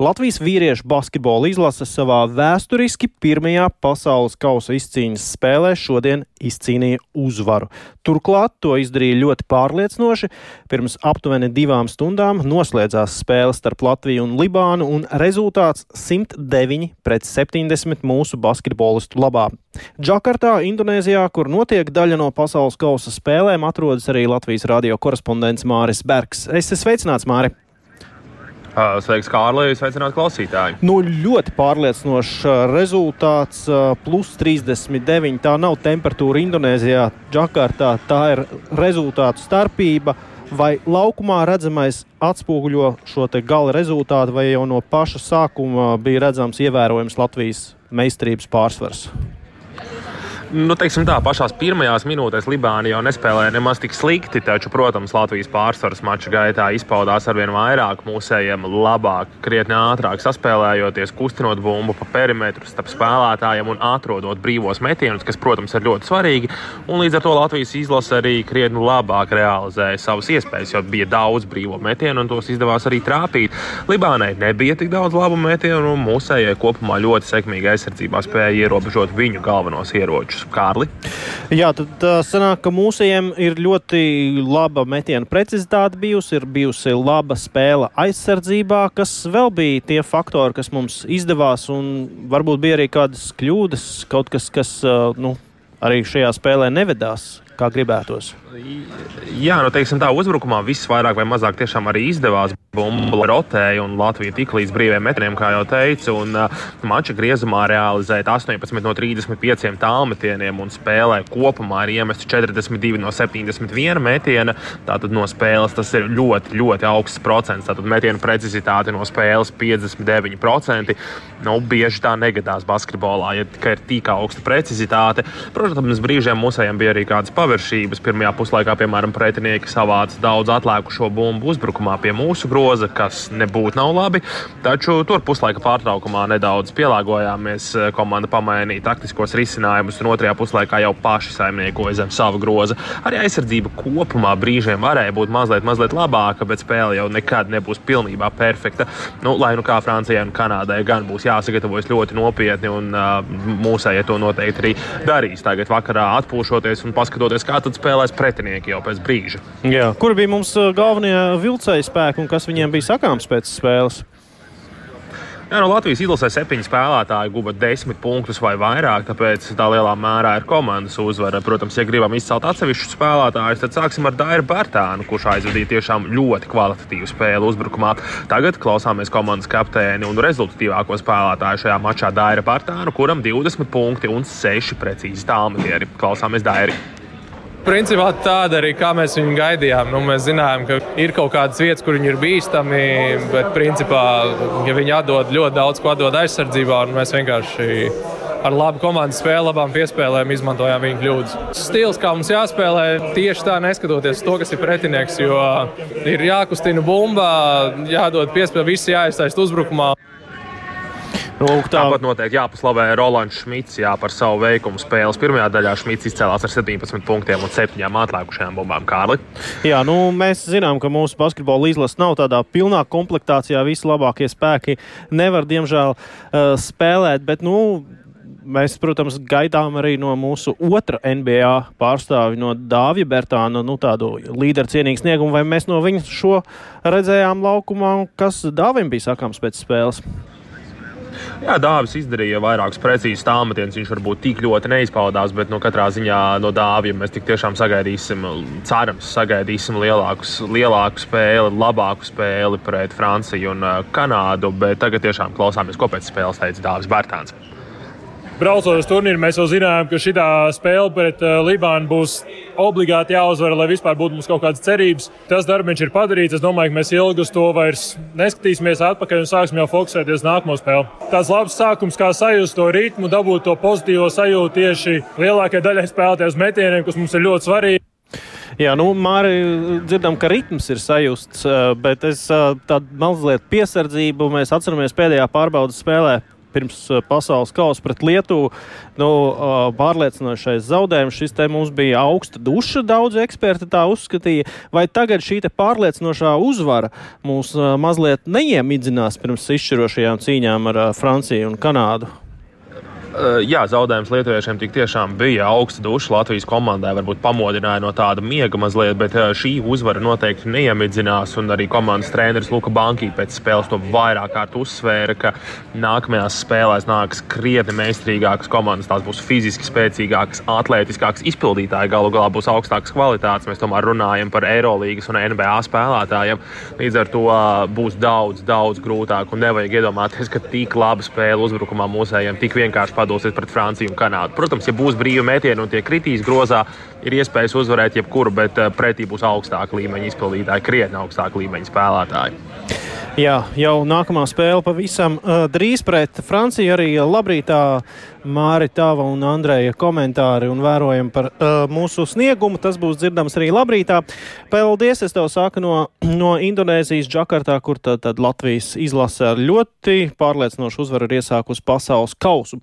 Latvijas vīriešu basketbola izlase savā vēsturiski pirmajā pasaules kausa izcīņas spēlē šodien izcīnīja uzvaru. Turklāt to izdarīja ļoti pārliecinoši. Pirms aptuveni divām stundām noslēdzās spēle starp Latviju un Libānu, un rezultāts 109 pret 70 mūsu basketbolistu labā. Džakartā, Indonēzijā, kur notiek daļa no pasaules kausa spēlēm, atrodas arī Latvijas radio korespondents Māris Bergs. Es esmu sveicināts, Māri! Sveiks, Kārlis! Sveicināti klausītāji! Nu, ļoti pārliecinošs rezultāts. Plus 39. Tā nav temperatūra Indonēzijā, Džakartā. Tā ir rezultātu starpība. Vai laukumā redzamais atspoguļo šo gala rezultātu, vai jau no paša sākuma bija redzams ievērojams Latvijas meistarības pārsvars? Nu, teiksim tā, pašās pirmajās minūtēs Libāna jau nespēlēja nemaz tik slikti, taču, protams, Latvijas pārsvars mača gaitā izpaudās ar vien vairāk, mūsējiem labāk, krietni ātrāk saspēlējoties, kustinot bumbu pa perimetru starp spēlētājiem un atrodot brīvos metienus, kas, protams, ir ļoti svarīgi. Un līdz ar to Latvijas izlase arī krietni labāk realizēja savas iespējas, jo bija daudz brīvo metienu un tos izdevās arī trāpīt. Libānai nebija tik daudz labu metienu, un mūsējai kopumā ļoti sekmīgi aizsardzībā spēja ierobežot viņu galvenos ieročus. Kārli. Jā, tad sanāk, ka mūsējiem ir ļoti laba metiena precizitāte bijusi, ir bijusi laba spēle aizsardzībā, kas vēl bija tie faktori, kas mums izdevās, un varbūt bija arī kādas kļūdas, kaut kas, kas nu, arī šajā spēlē nevedās kā gribētos. Jā, nu, teiksim, tā uzbrukumā viss vairāk vai mazāk tiešām arī izdevās. Bumba rotēja un Latvija tik līdz brīviem metriem, kā jau teicu, un uh, mača griezumā realizēja 18 no 35 tālmetieniem un spēlē kopumā ir iemesti 42 no 71 metiena. Tātad no spēles tas ir ļoti, ļoti augsts procents. Tātad metienu precizitāte no spēles 59%. Nu, bieži tā negadās basketbolā, ja ir tik augsta precizitāte. Protams, brīžiem mūsējiem bija arī kādas paviršības. Pirmajā puslaikā, piemēram, pretinieki savāca daudz atlēkušo bumbu uzbrukumā pie mūsu groza groza, kas nebūtu nav labi. Taču tur puslaika pārtraukumā nedaudz pielāgojāmies. Komanda pamainīja taktiskos risinājumus, un otrajā puslaikā jau paši saimniekoja zem sava groza. Arī aizsardzība kopumā brīžiem varēja būt mazliet, mazliet labāka, bet spēle jau nekad nebūs pilnībā perfekta. Nu, lai nu kā Francijai un Kanādai gan būs jāsagatavojas ļoti nopietni, un uh, mūsējie to noteikti arī darīs. Tagad vakarā atpūšoties un paskatoties, kā tad spēlēs pretinieki jau pēc brīža. Jā, kur bija mums galvenie vilcēji spēki un kas viņiem bija sakāms pēc spēles? Jā, no Latvijas izlasē septiņi spēlētāji guva desmit punktus vai vairāk, tāpēc tā lielā mērā ir komandas uzvara. Protams, ja gribam izcelt atsevišķu spēlētāju, tad sāksim ar Dairu Bērtānu, kurš aizvadīja tiešām ļoti kvalitatīvu spēli uzbrukumā. Tagad klausāmies komandas kapteini un rezultatīvāko spēlētāju šajā mačā Dairu Bērtānu, kuram 20 punkti un 6 precīzi tālmetieri. Klausāmies Dairi! Principā tāda arī kā mēs viņu gaidījām. Nu, mēs zinājām, ka ir kaut kādas vietas, kur viņi ir bīstami, bet principā, ja viņi atdod ļoti daudz ko atdod aizsardzībā, un mēs vienkārši ar labu komandas spēli, labām piespēlēm izmantojām viņa kļūdas. Stils, kā mums jāspēlē, tieši tā neskatoties to, kas ir pretinieks, jo ir jākustina bumba, jādod piespēle, visi jāiesaist uzbrukumā. Lūk, tā. Tāpat noteikti jāpaslavē Rolands Šmits jā, par savu veikumu spēles. Pirmajā daļā Šmits izcēlās ar 17 punktiem un 7 atlikušajām bumbām. Kārli. Jā, nu, mēs zinām, ka mūsu basketbola izlase nav tādā pilnā komplektācijā. Visi labākie spēki nevar, diemžēl, uh, spēlēt. Bet, nu, Mēs, protams, gaidām arī no mūsu otra NBA pārstāvja, no Dāvija Bertāna, nu, tādu līderu cienīgu sniegumu. Vai mēs no viņa šo redzējām laukumā, kas Dāvim bija sakāms pēc spēles? Jā, Dāvis izdarīja vairākus precīzus tālmetienus. Viņš varbūt tik ļoti neizpaudās, bet nu, katrā ziņā no Dāvija mēs tik tiešām sagaidīsim, cerams, sagaidīsim lielākus, lielāku spēli, labāku spēli pret Franciju un uh, Kanādu. Bet tagad tiešām klausāmies, ko pēc spēles teica Dāvis Bērtāns braucot uz turnīru, mēs jau zinājām, ka šī spēle pret uh, Libānu būs obligāti jāuzvar, lai vispār būtu mums kaut kādas cerības. Tas darbs ir padarīts. Es domāju, ka mēs ilgi uz to vairs neskatīsimies atpakaļ un sāksim jau fokusēties nākamo spēli. Tāds labs sākums, kā sajust to ritmu, dabūt to pozitīvo sajūtu tieši lielākajai daļai spēlētāju uz metieniem, kas mums ir ļoti svarīgi. Jā, nu, Mārija, dzirdam, ka ritms ir sajusts, bet es tādu mazliet piesardzību. Mēs atceramies pēdējā pārbaudas spēlē pirms pasaules kausa pret Lietuvu. Nu, pārliecinošais zaudējums. Šis te mums bija augsta duša, daudz eksperti tā uzskatīja. Vai tagad šī pārliecinošā uzvara mūs mazliet neiemidzinās pirms izšķirošajām cīņām ar Franciju un Kanādu? Eh, jā, zaudējums lietuviešiem tik tiešām bija augsta duša. Latvijas komandai varbūt pamodināja no tāda miega mazliet, bet eh, šī uzvara noteikti neiemidzinās. Un arī komandas treneris Luka Banki pēc spēles to vairāk kārt uzsvēra, ka nākamajās spēlēs nāks krietni meistarīgākas komandas. Tās būs fiziski spēcīgākas, atletiskākas, izpildītāji galu galā būs augstākas kvalitātes. Mēs tomēr runājam par Eirolandes un NBA spēlētājiem. Līdz ar to eh, būs daudz, daudz grūtāk. Un nevajag iedomāties, ka tik laba spēle uzbrukumā mūsējiem tik vienkārši padosies pret Franciju un Kanādu. Protams, ja būs brīvi metieni un tie kritīs grozā, ir iespējas uzvarēt jebkuru, bet eh, pretī būs augstāka līmeņa izpildītāji, krietni augstāka līmeņa spēlētāji. Jā, jau nākamā spēle pavisam uh, drīz pret Franciju. Arī labrītā Māri Tava un Andreja komentāri un vērojam par uh, mūsu sniegumu. Tas būs dzirdams arī labrītā. Paldies, es tev saku no, no Indonēzijas, Džakartā, kur tad, tad Latvijas izlase ar ļoti pārliecinošu uzvaru ir iesākusi pasaules kausu.